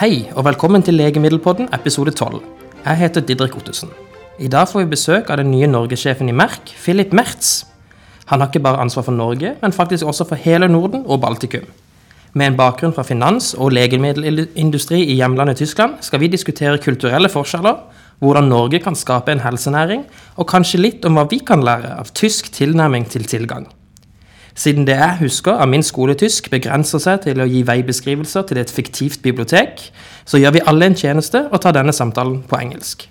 Hei, og velkommen til Legemiddelpodden episode 12. Jeg heter Didrik Ottesen. I dag får vi besøk av den nye norgessjefen i Merk, Philip Mertz. Han har ikke bare ansvar for Norge, men faktisk også for hele Norden og Baltikum. Med en bakgrunn fra finans- og legemiddelindustri i hjemlandet Tyskland skal vi diskutere kulturelle forskjeller, hvordan Norge kan skape en helsenæring, og kanskje litt om hva vi kan lære av tysk tilnærming til tilgang. Siden det jeg husker av min skoletysk begrenser seg til å gi veibeskrivelser til et fiktivt bibliotek, så gjør vi alle en tjeneste og tar denne samtalen på engelsk.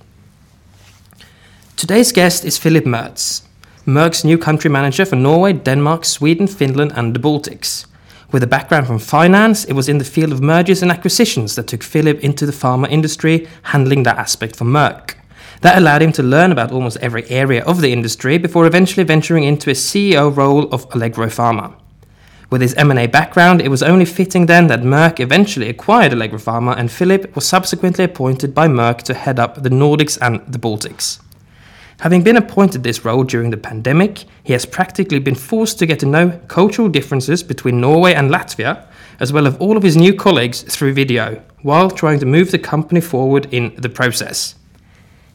Today's guest is Philip Mertz, Merck's new country manager for Norway, Denmark, Sweden, Finland, and the Baltics. With a background from finance, it was in the field of mergers and acquisitions that took Philip into the pharma industry, handling that aspect for Merck. That allowed him to learn about almost every area of the industry before eventually venturing into a CEO role of Allergopharma. With his M&A background, it was only fitting then that Merck eventually acquired Allergopharma and Philip was subsequently appointed by Merck to head up the Nordics and the Baltics. Having been appointed this role during the pandemic, he has practically been forced to get to know cultural differences between Norway and Latvia, as well as all of his new colleagues through video, while trying to move the company forward in the process.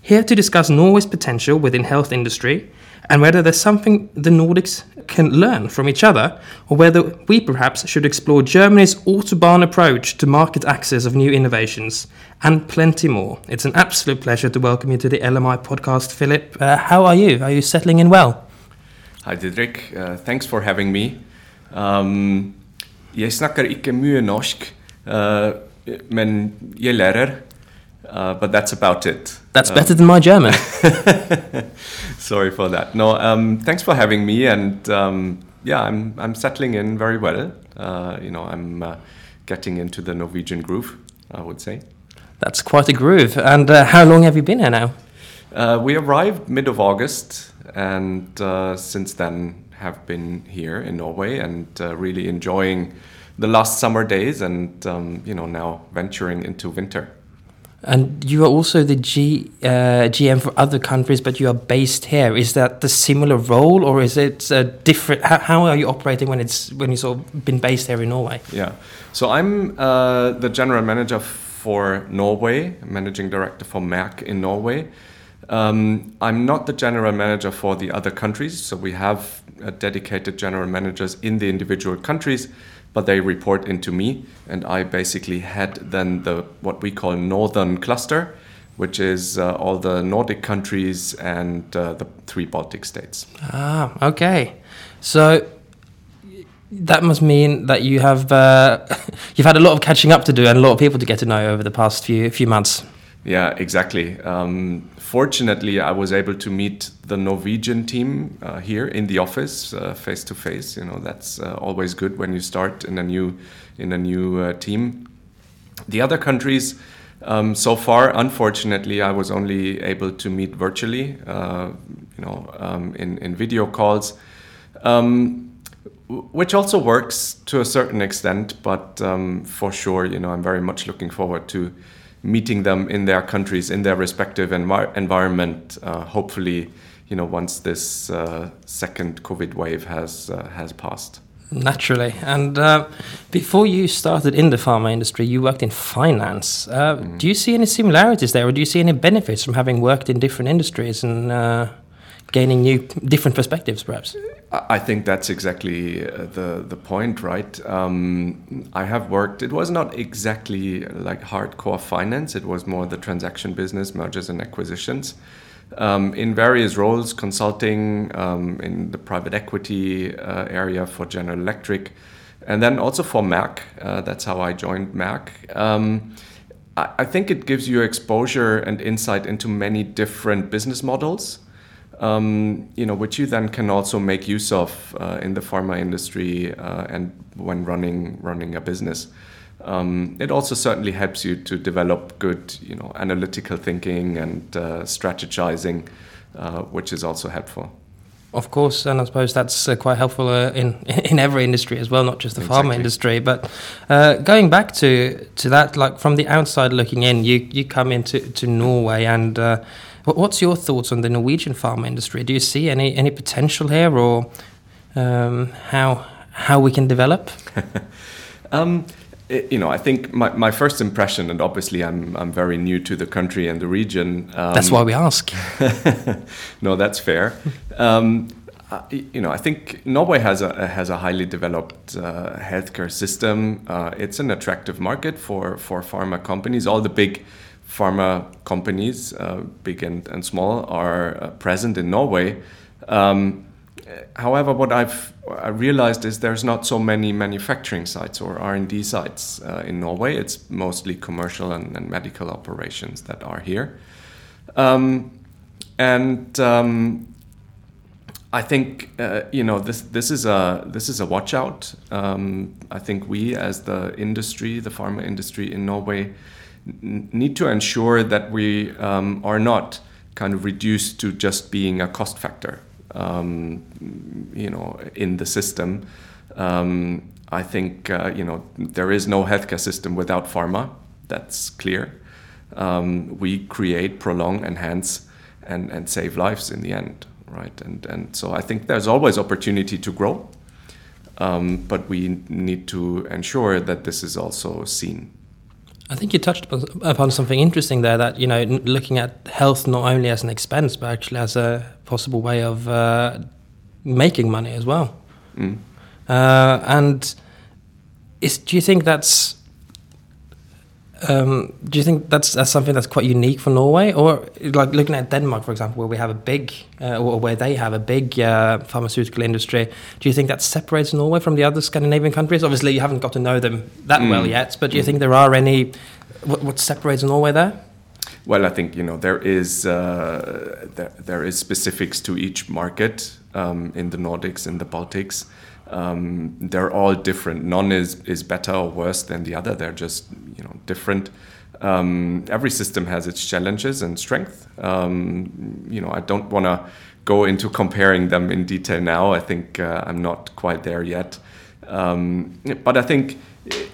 Here to discuss Norway's potential within health industry and whether there's something the Nordics can learn from each other, or whether we perhaps should explore Germany's Autobahn approach to market access of new innovations, and plenty more. It's an absolute pleasure to welcome you to the LMI podcast, Philip. Uh, how are you? Are you settling in well? Hi Didrik, uh, thanks for having me. Um, jeg snakker ikke mye norsk, uh, men jeg lærer. Uh, but that's about it. That's um, better than my German. sorry for that. No, um, thanks for having me, and um, yeah, I'm I'm settling in very well. Uh, you know, I'm uh, getting into the Norwegian groove. I would say. That's quite a groove. And uh, how long have you been here now? Uh, we arrived mid of August, and uh, since then have been here in Norway and really enjoying the last summer days, and um, you know now venturing into winter. And you are also the G, uh, GM for other countries, but you are based here. Is that the similar role, or is it a different? How, how, are you operating when it's when you sort of been based here in Norway? Yeah, so I'm uh, the general manager for Norway, managing director for Merck in Norway. Um, I'm not the general manager for the other countries, so we have uh, dedicated general managers in the individual countries but they report into me, and I basically head then the what we call northern cluster, which is uh, all the Nordic countries and uh, the three Baltic states. Ah, okay. So that must mean that you have uh, you've had a lot of catching up to do and a lot of people to get to know over the past few few months. Yeah, exactly. Um, fortunately, I was able to meet the Norwegian team uh, here in the office face to face. You know, that's uh, always good when you start in a new in a new uh, team. The other countries, um, so far, unfortunately, I was only able to meet virtually. Uh, you know, um, in in video calls. Um, which also works to a certain extent, but um, for sure, you know, I'm very much looking forward to meeting them in their countries, in their respective envi environment. Uh, hopefully, you know, once this uh, second COVID wave has uh, has passed. Naturally, and uh, before you started in the pharma industry, you worked in finance. Mm. Do you see any similarities there, or do you see any benefits from having worked in different industries and uh, gaining new, different perspectives, perhaps? I think that's exactly uh, the the point, right? Um, I have worked. It was not exactly like hardcore finance. It was more the transaction business, mergers and acquisitions, um, in various roles, consulting um, in the private equity uh, area for General Electric, and then also for Merck. Uh, that's how I joined Merck. Um, I, I think it gives you exposure and insight into many different business models um, you know, which you then can also make use of uh, in the pharma industry uh, and when running running a business. Um, it also certainly helps you to develop good, you know, analytical thinking and uh, strategizing, uh, which is also helpful. Of course, and I suppose that's uh, quite helpful uh, in in every industry as well, not just the exactly. pharma industry. But going back to to that, like from the outside looking in, you you come into to Norway and What's your thoughts on the Norwegian pharma industry? Do you see any any potential here, or um, how how we can develop? um, it, you know, I think my, my first impression, and obviously I'm, I'm very new to the country and the region. Um, that's why we ask. no, that's fair. Um, you know, I think Norway has a has a highly developed uh, healthcare system. Uh, it's an attractive market for for pharma companies. All the big pharma companies, uh, big and, and small, are uh, present in Norway. Um, however, what I've I realized is there's not so many manufacturing sites or R&D sites uh, in Norway. It's mostly commercial and, and medical operations that are here. Um, and um, I think uh, you know this this is a this is a watch out. Um, I think we as the industry, the pharma industry in Norway, need to ensure that we um, are not kind of reduced to just being a cost factor. Um, you know, in the system. Um, I think uh, you know there is no healthcare system without pharma. That's clear. Um, we create, prolong, enhance, and, and save lives in the end right? And and so I think there's always opportunity to grow, um, but we need to ensure that this is also seen. I think you touched upon something interesting there. That you know, looking at health not only as an expense, but actually as a possible way of uh, making money as well. Mm. Uh, and is, do you think that's um, do you think that's, that's something that's quite unique for Norway, or like looking at Denmark, for example, where we have a big, uh, or where they have a big uh, pharmaceutical industry? Do you think that separates Norway from the other Scandinavian countries? Obviously, you haven't got to know them that mm. well yet, but do you think there are any? What, what separates Norway there? Well, I think you know there is uh, there, there is specifics to each market um, in the Nordics, in the Baltics. Um, they're all different. None is, is better or worse than the other. They're just you know different. Um, every system has its challenges and strength. Um, you know, I don't want to go into comparing them in detail now. I think uh, I'm not quite there yet. Um, but I think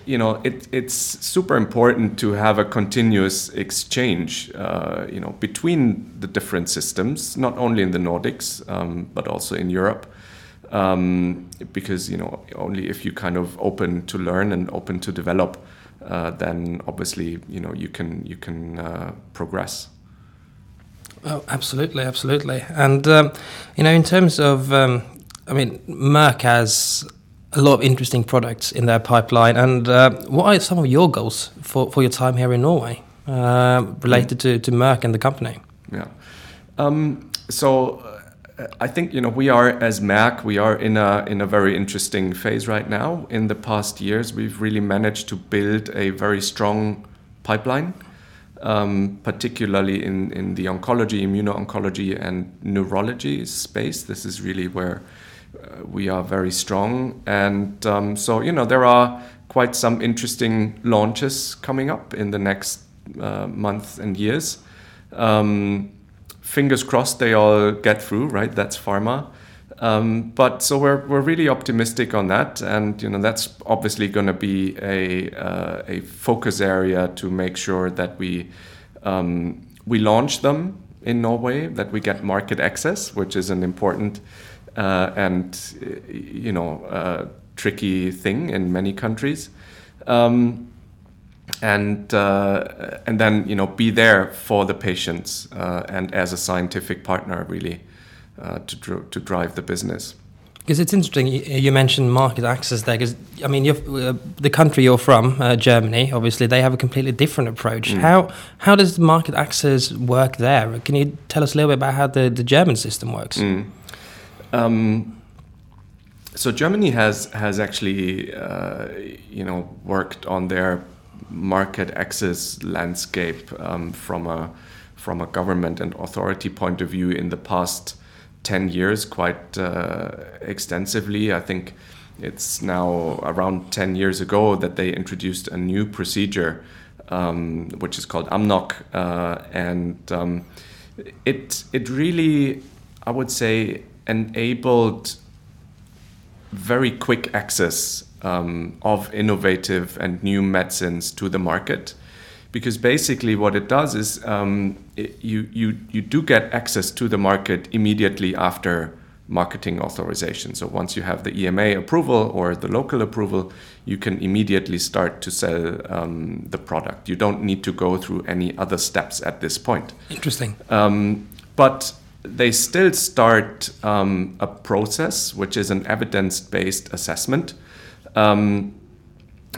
you know it, it's super important to have a continuous exchange uh, you know between the different systems not only in the nordics um, but also in europe um, because you know only if you kind of open to learn and open to develop, uh, then obviously you know you can you can uh, progress. Oh, absolutely, absolutely, and um, you know in terms of, um, I mean, Merck has a lot of interesting products in their pipeline. And uh, what are some of your goals for, for your time here in Norway uh, related mm. to, to Merck and the company? Yeah. Um, so I think you know we are as Merck we are in a in a very interesting phase right now. In the past years, we've really managed to build a very strong pipeline, um, particularly in in the oncology, immuno-oncology, and neurology space. This is really where uh, we are very strong, and um, so you know there are quite some interesting launches coming up in the next uh, months and years. Um, fingers crossed they all get through, right? That's pharma. Um, but so we're, we're really optimistic on that, and you know that's obviously going to be a uh, a focus area to make sure that we um, we launch them in Norway, that we get market access, which is an important uh, and you know uh, tricky thing in many countries. Um, and uh, and then you know be there for the patients uh, and as a scientific partner really uh, to dr- to drive the business. Because it's interesting, you mentioned market access there. Because I mean, uh, the country you're from, uh, Germany, obviously they have a completely different approach. Mm. How how does market access work there? Can you tell us a little bit about how the, the German system works? Mm. Um, so Germany has has actually uh, you know worked on their market access landscape um, from a from a government and authority point of view in the past 10 years quite uh, extensively. I think it's now around 10 years ago that they introduced a new procedure um, which is called AMNOG uh, and um, it it really I would say enabled very quick access um, of innovative and new medicines to the market. Because basically, what it does is um, it, you, you, you do get access to the market immediately after marketing authorization. So once you have the EMA approval or the local approval, you can immediately start to sell um, the product. You don't need to go through any other steps at this point. Interesting. Um, but they still start um, a process, which is an evidence based assessment um,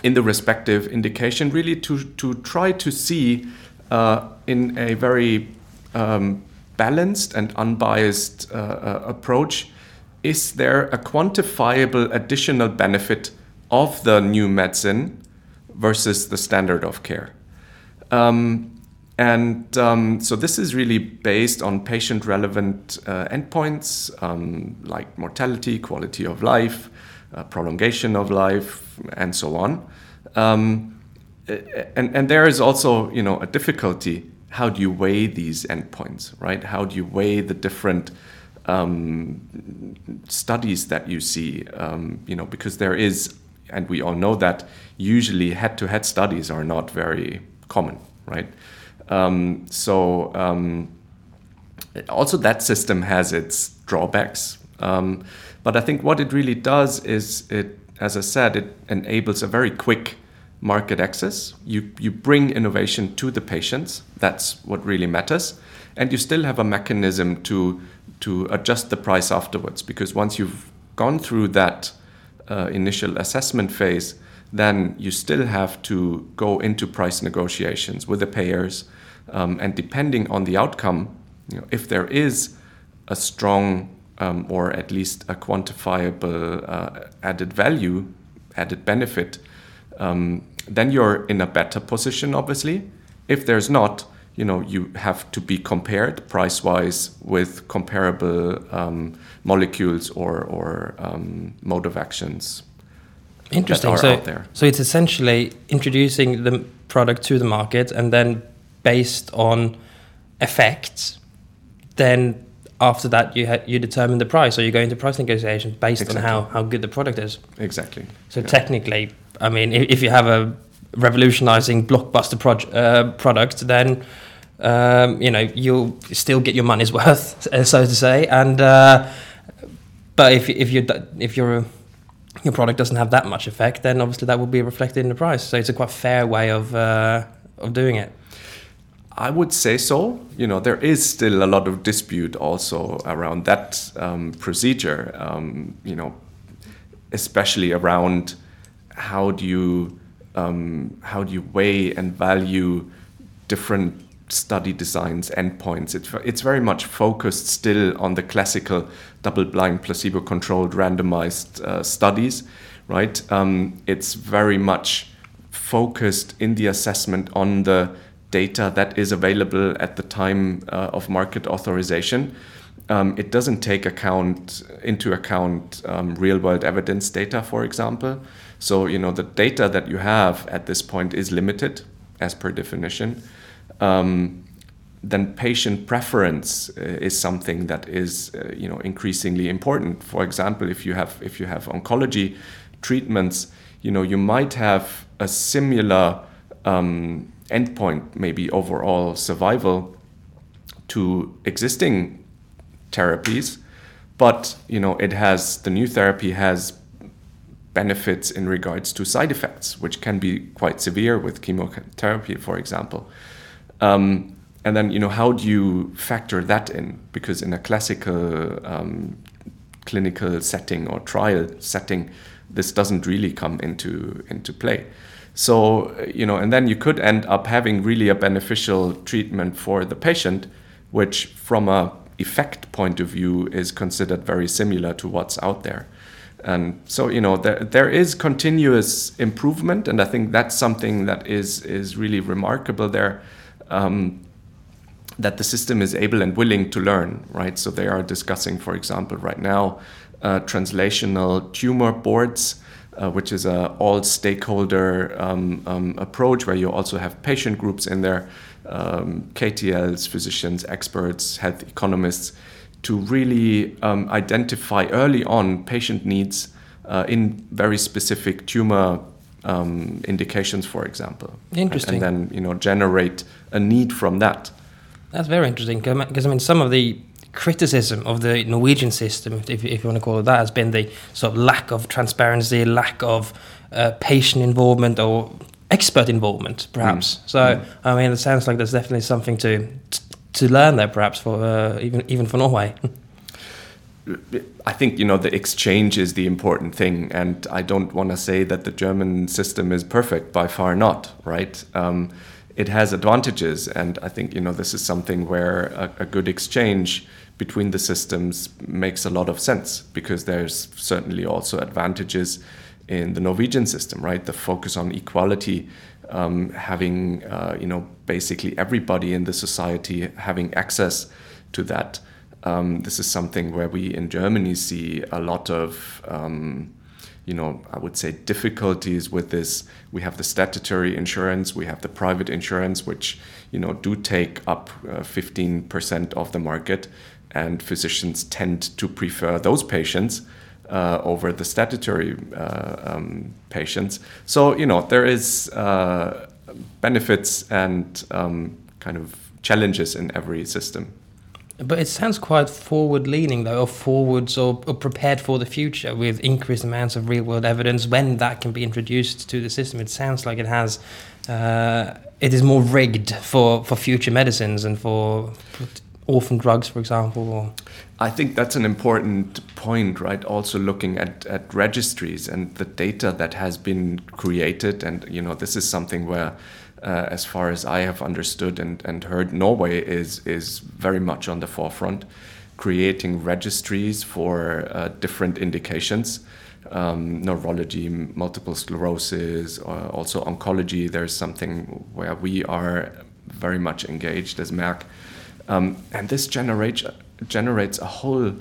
in the respective indication, really to, to try to see uh, in a very um, balanced and unbiased uh, uh, approach is there a quantifiable additional benefit of the new medicine versus the standard of care? Um, and um, so this is really based on patient relevant uh, endpoints um, like mortality, quality of life, uh, prolongation of life, and so on. Um, and, and there is also you know a difficulty. How do you weigh these endpoints, right? How do you weigh the different um, studies that you see? Um, you know, because there is, and we all know that usually head-to-head studies are not very common, right? Um, so um, also that system has its drawbacks. Um, but I think what it really does is it, as I said, it enables a very quick market access. You you bring innovation to the patients. That's what really matters, and you still have a mechanism to to adjust the price afterwards. Because once you've gone through that uh, initial assessment phase, then you still have to go into price negotiations with the payers. Um, and depending on the outcome, you know, if there is a strong um, or at least a quantifiable uh, added value, added benefit, um, then you're in a better position, obviously. If there's not, you know, you have to be compared price-wise with comparable um, molecules or, or um, mode of actions Interesting. So, so it's essentially introducing the product to the market, and then based on effects, then after that you you determine the price, or you go into price negotiations based exactly. on how, how good the product is. Exactly. So yeah. technically, I mean, if, if, you have a revolutionizing blockbuster proj- uh, product, then um, you know you'll still get your money's worth, so to say. And uh, but if if you if you're a your product doesn't have that much effect, then obviously that will be reflected in the price. So it's a quite fair way of uh, of doing it. I would say so. You know, there is still a lot of dispute also around that um, procedure. Um, you know, especially around how do you um, how do you weigh and value different study designs, endpoints. It's, it's very much focused still on the classical double-blind, placebo-controlled, randomized uh, studies, right? Um, it's very much focused in the assessment on the data that is available at the time uh, of market authorization. Um, it doesn't take account into account um, real-world evidence data, for example. So you know the data that you have at this point is limited, as per definition um, then patient preference uh, is something that is uh, you know increasingly important. For example, if you have if you have oncology treatments, you know you might have a similar um, endpoint, maybe overall survival, to existing therapies, but you know it has the new therapy has benefits in regards to side effects, which can be quite severe with chemotherapy, for example. Um, and then, you know, how do you factor that in? Because in a classical um, clinical setting or trial setting, this doesn't really come into into play. So, you know, and then you could end up having really a beneficial treatment for the patient, which from a effect point of view is considered very similar to what's out there. And so, you know, there, there is continuous improvement, and I think that's something that is is really remarkable there um, that the system is able and willing to learn, right? So they are discussing, for example, right now, uh, translational tumor boards, uh, which is a all stakeholder um, um, approach where you also have patient groups in there, um, KTLs, physicians, experts, health economists, to really um, identify early on patient needs uh, in very specific tumor um, indications, for example. Interesting. And, and, then you know generate a need from that. That's very interesting because I mean some of the criticism of the Norwegian system, if, if you want to call it that, has been the sort of lack of transparency, lack of uh, patient involvement or expert involvement, perhaps. Mm. So, mm. I mean, it sounds like there's definitely something to to learn there, perhaps for uh, even even for Norway. I think you know the exchange is the important thing, and I don't want to say that the German system is perfect. By far not, right? Um, it has advantages, and I think you know this is something where a, a, good exchange between the systems makes a lot of sense because there's certainly also advantages in the Norwegian system, right? The focus on equality, um, having uh, you know basically everybody in the society having access to that um, this is something where we in Germany see a lot of, um, you know, I would say difficulties with this. We have the statutory insurance, we have the private insurance, which, you know, do take up uh, 15% of the market, and physicians tend to prefer those patients. Uh, over the statutory uh, um, patients. So, you know, there is uh, benefits and um, kind of challenges in every system. But it sounds quite forward leaning, though, or forwards or, or, prepared for the future with increased amounts of real world evidence when that can be introduced to the system. It sounds like it has, uh, it is more rigged for, for future medicines and for, for orphan drugs, for example. Or... I think that's an important point, right? Also looking at, at registries and the data that has been created. And, you know, this is something where uh, as far as I have understood and, and heard, Norway is is very much on the forefront, creating registries for uh, different indications, um, neurology, multiple sclerosis, uh, also oncology. There's something where we are very much engaged as Merck, um, and this generates generates a whole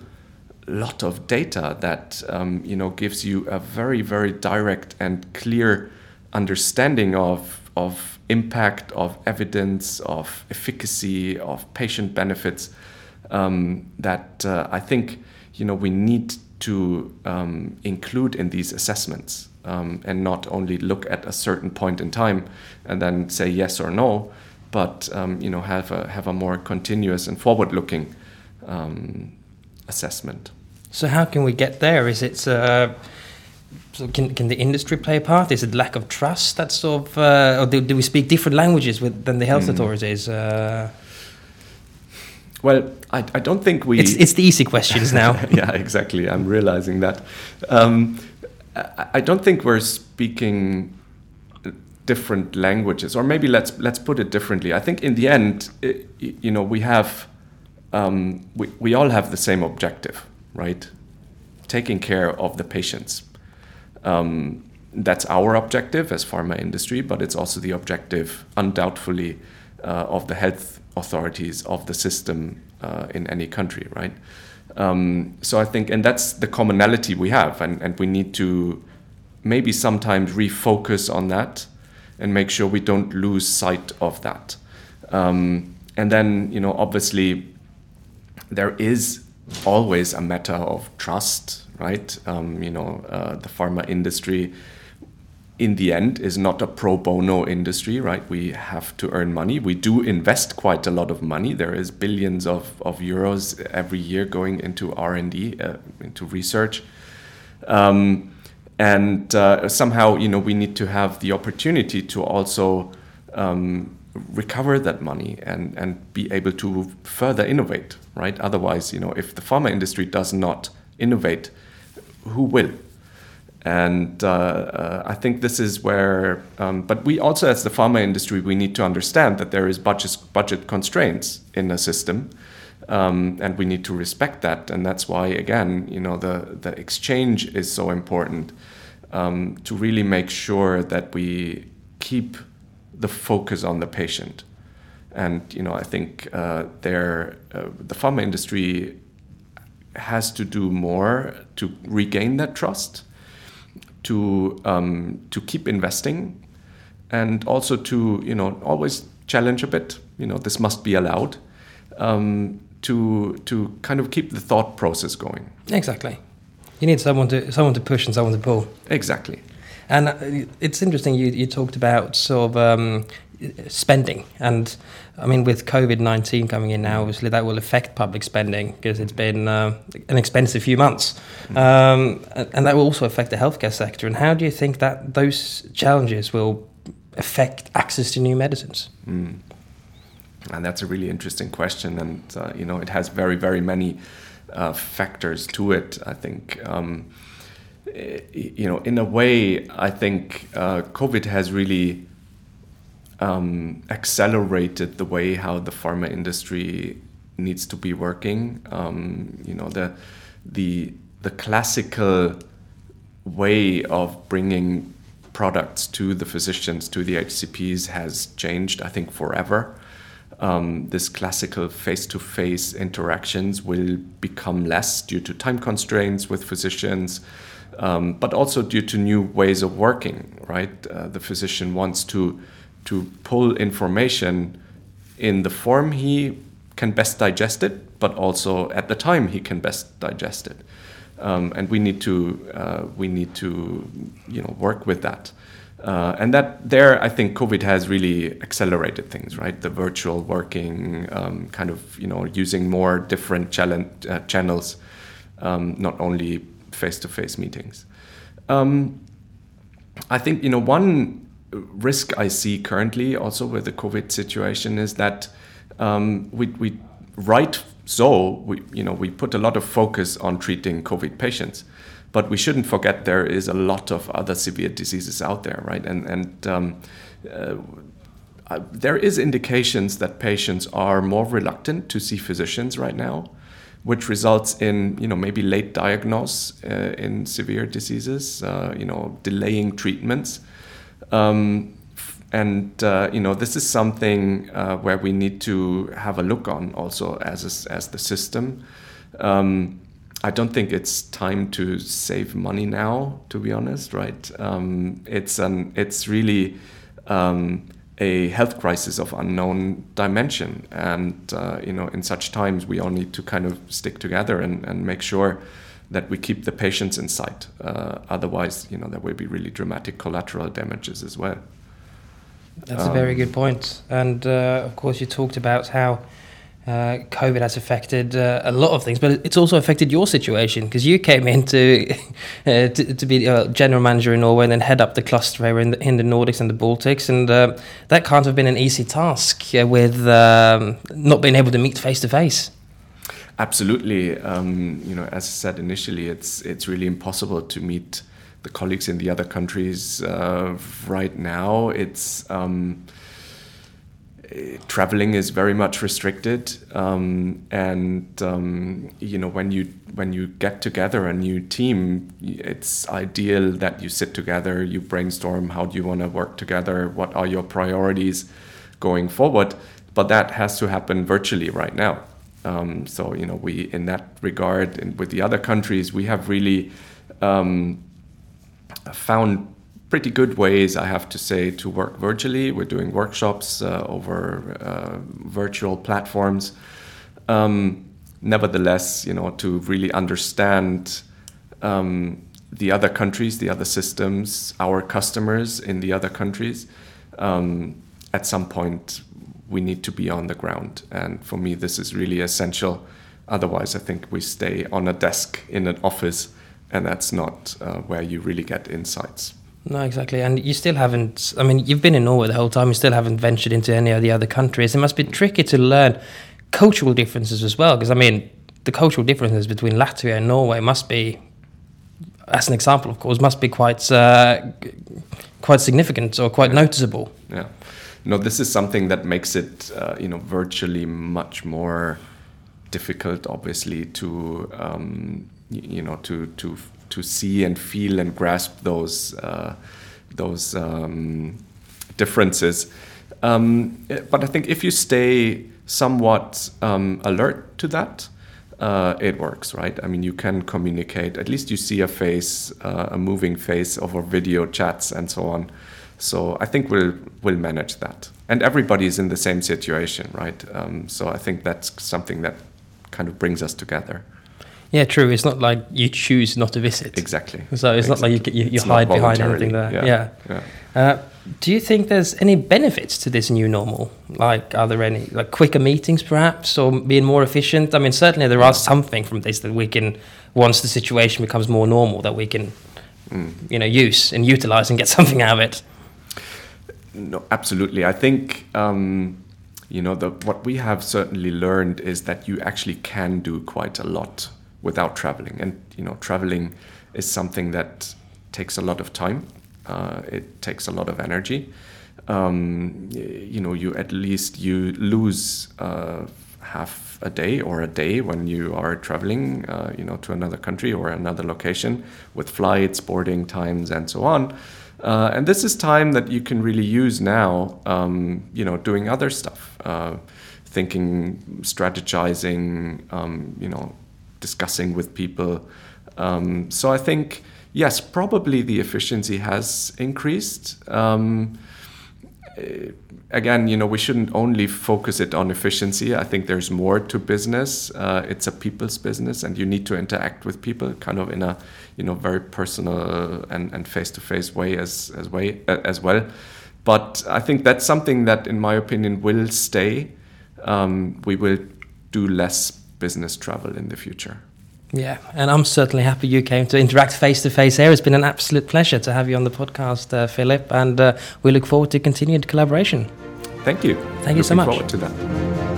lot of data that um, you know gives you a very very direct and clear understanding of of impact, of evidence, of efficacy, of patient benefits um, that uh, I think you know we need to um, include in these assessments um, and not only look at a certain point in time and then say yes or no, but um, you know have a have a more continuous and forward-looking um, assessment. So how can we get there? Is it uh so can, can the industry play a part? Is it lack of trust that sort of, uh, or do, do, we speak different languages with, than the health mm. authorities? Uh, well, I, I don't think we. It's, it's the easy questions now. yeah, exactly. I'm realizing that. Um, I, I don't think we're speaking different languages, or maybe let's let's put it differently. I think in the end, it, you know, we have um, we we all have the same objective, right? Taking care of the patients um, that's our objective as pharma industry, but it's also the objective, undoubtedly, uh, of the health authorities of the system uh, in any country, right? Um, so I think, and that's the commonality we have, and, and we need to maybe sometimes refocus on that and make sure we don't lose sight of that. Um, and then, you know, obviously, there is always a matter of trust right? Um, you know, uh, the pharma industry in the end is not a pro bono industry, right? We have to earn money. We do invest quite a lot of money. There is billions of, of euros every year going into R and D, uh, into research, um, and uh, somehow you know we need to have the opportunity to also um, recover that money and and be able to further innovate, right? Otherwise, you know, if the pharma industry does not innovate, who will? And uh, uh, I think this is where, um, but we also, as the pharma industry, we need to understand that there is budget budget constraints in the system, um, and we need to respect that. And that's why, again, you know, the the exchange is so important um, to really make sure that we keep the focus on the patient. And you know, I think uh, there, uh, the pharma industry has to do more to regain that trust, to um, to keep investing, and also to you know always challenge a bit. You know this must be allowed. Um, to to kind of keep the thought process going. Exactly. You need someone to someone to push and someone to pull. Exactly. And uh, it's interesting. You, you talked about sort of um, spending. And I mean, with COVID 19 coming in now, obviously that will affect public spending because it's been uh, an expensive few months. Um, and that will also affect the healthcare sector. And how do you think that those challenges will affect access to new medicines? Mm. And that's a really interesting question. And, uh, you know, it has very, very many uh, factors to it, I think. Um, you know, in a way, I think uh, COVID has really um, accelerated the way how the pharma industry needs to be working. Um, you know, the the the classical way of bringing products to the physicians, to the HCPs, has changed. I think forever. Um, this classical face-to-face interactions will become less due to time constraints with physicians um, but also due to new ways of working, right? Uh, the physician wants to, to pull information in the form he can best digest it, but also at the time he can best digest it. Um, and we need to uh, we need to you know work with that. Uh, and that there, I think COVID has really accelerated things, right? The virtual working, um, kind of, you know, using more different challenge, uh, channels, um, not only face-to-face meetings. Um, I think you know one risk I see currently also with the COVID situation is that um, we, we right so we you know we put a lot of focus on treating COVID patients, but we shouldn't forget there is a lot of other severe diseases out there, right? And and um, uh, there is indications that patients are more reluctant to see physicians right now which results in you know maybe late diagnosis uh, in severe diseases, uh, you know delaying treatments, um, and uh, you know this is something uh, where we need to have a look on also as a, as the system. Um, I don't think it's time to save money now, to be honest. Right? Um, it's an it's really um, a health crisis of unknown dimension. And uh, you know, in such times, we all need to kind of stick together and, and make sure that we keep the patients in sight. Uh, otherwise, you know, there will be really dramatic collateral damages as well. That's um, a very good point. And uh, of course, you talked about how uh, COVID has affected uh, a lot of things, but it's also affected your situation because you came in to, uh, to, to, be a general manager in Norway and then head up the cluster area in the, in the Nordics and the Baltics. And uh, that can't have been an easy task uh, with um, not being able to meet face to face. Absolutely. Um, you know, as I said initially, it's, it's really impossible to meet the colleagues in the other countries uh, right now. It's. Um, traveling is very much restricted, um, and um, you know when you when you get together a new team, it's ideal that you sit together, you brainstorm how do you want to work together, what are your priorities going forward. But that has to happen virtually right now. Um, so you know we in that regard, and with the other countries, we have really um, found pretty good ways, I have to say, to work virtually. We're doing workshops uh, over uh, virtual platforms. Um, nevertheless, you know, to really understand um, the other countries, the other systems, our customers in the other countries, um, at some point we need to be on the ground. And for me, this is really essential. Otherwise, I think we stay on a desk in an office, and that's not uh, where you really get insights. No, exactly. And you still haven't, I mean, you've been in Norway the whole time, you still haven't ventured into any of the other countries. It must be tricky to learn cultural differences as well, because I mean, the cultural differences between Latvia and Norway must be, as an example, of course, must be quite, uh, quite significant or quite yeah. noticeable. Yeah. No, this is something that makes it, uh, you know, virtually much more difficult, obviously, to, um, you know, to, to to see and feel and grasp those uh, those um, differences. Um, but I think if you stay somewhat um, alert to that, uh, it works, right? I mean, you can communicate. At least you see a face, uh, a moving face over video chats and so on. So I think we'll we'll manage that. And everybody is in the same situation, right? Um, so I think that's something that kind of brings us together. Yeah, true. It's not like you choose not to visit. Exactly. So it's exactly. not like you, you, you hide behind anything there. Yeah. yeah. yeah. Uh, Do you think there's any benefits to this new normal? Like, are there any like quicker meetings, perhaps, or being more efficient? I mean, certainly there are something from this that we can, once the situation becomes more normal, that we can, mm. you know, use and utilize and get something out of it. No, absolutely. I think um, you know the, what we have certainly learned is that you actually can do quite a lot without traveling, and you know, traveling is something that takes a lot of time. Uh, it takes a lot of energy. Um, you know, you at least you lose uh, half a day or a day when you are traveling, uh, you know, to another country or another location with flights, boarding times, and so on. Uh, and this is time that you can really use now, um, you know, doing other stuff, uh, thinking, strategizing, um, you know, discussing with people. Um, so I think, yes, probably the efficiency has increased. Um, eh, again, you know, we shouldn't only focus it on efficiency. I think there's more to business. Uh, it's a people's business, and you need to interact with people, kind of in a, you know, very personal and and face to face way as as way as well. But I think that's something that, in my opinion, will stay. Um, we will do less business travel in the future. Yeah, and I'm certainly happy you came to interact face to face here. It's been an absolute pleasure to have you on the podcast, uh, Philip, and uh, we look forward to continued collaboration. Thank you. Thank you so much. forward to that.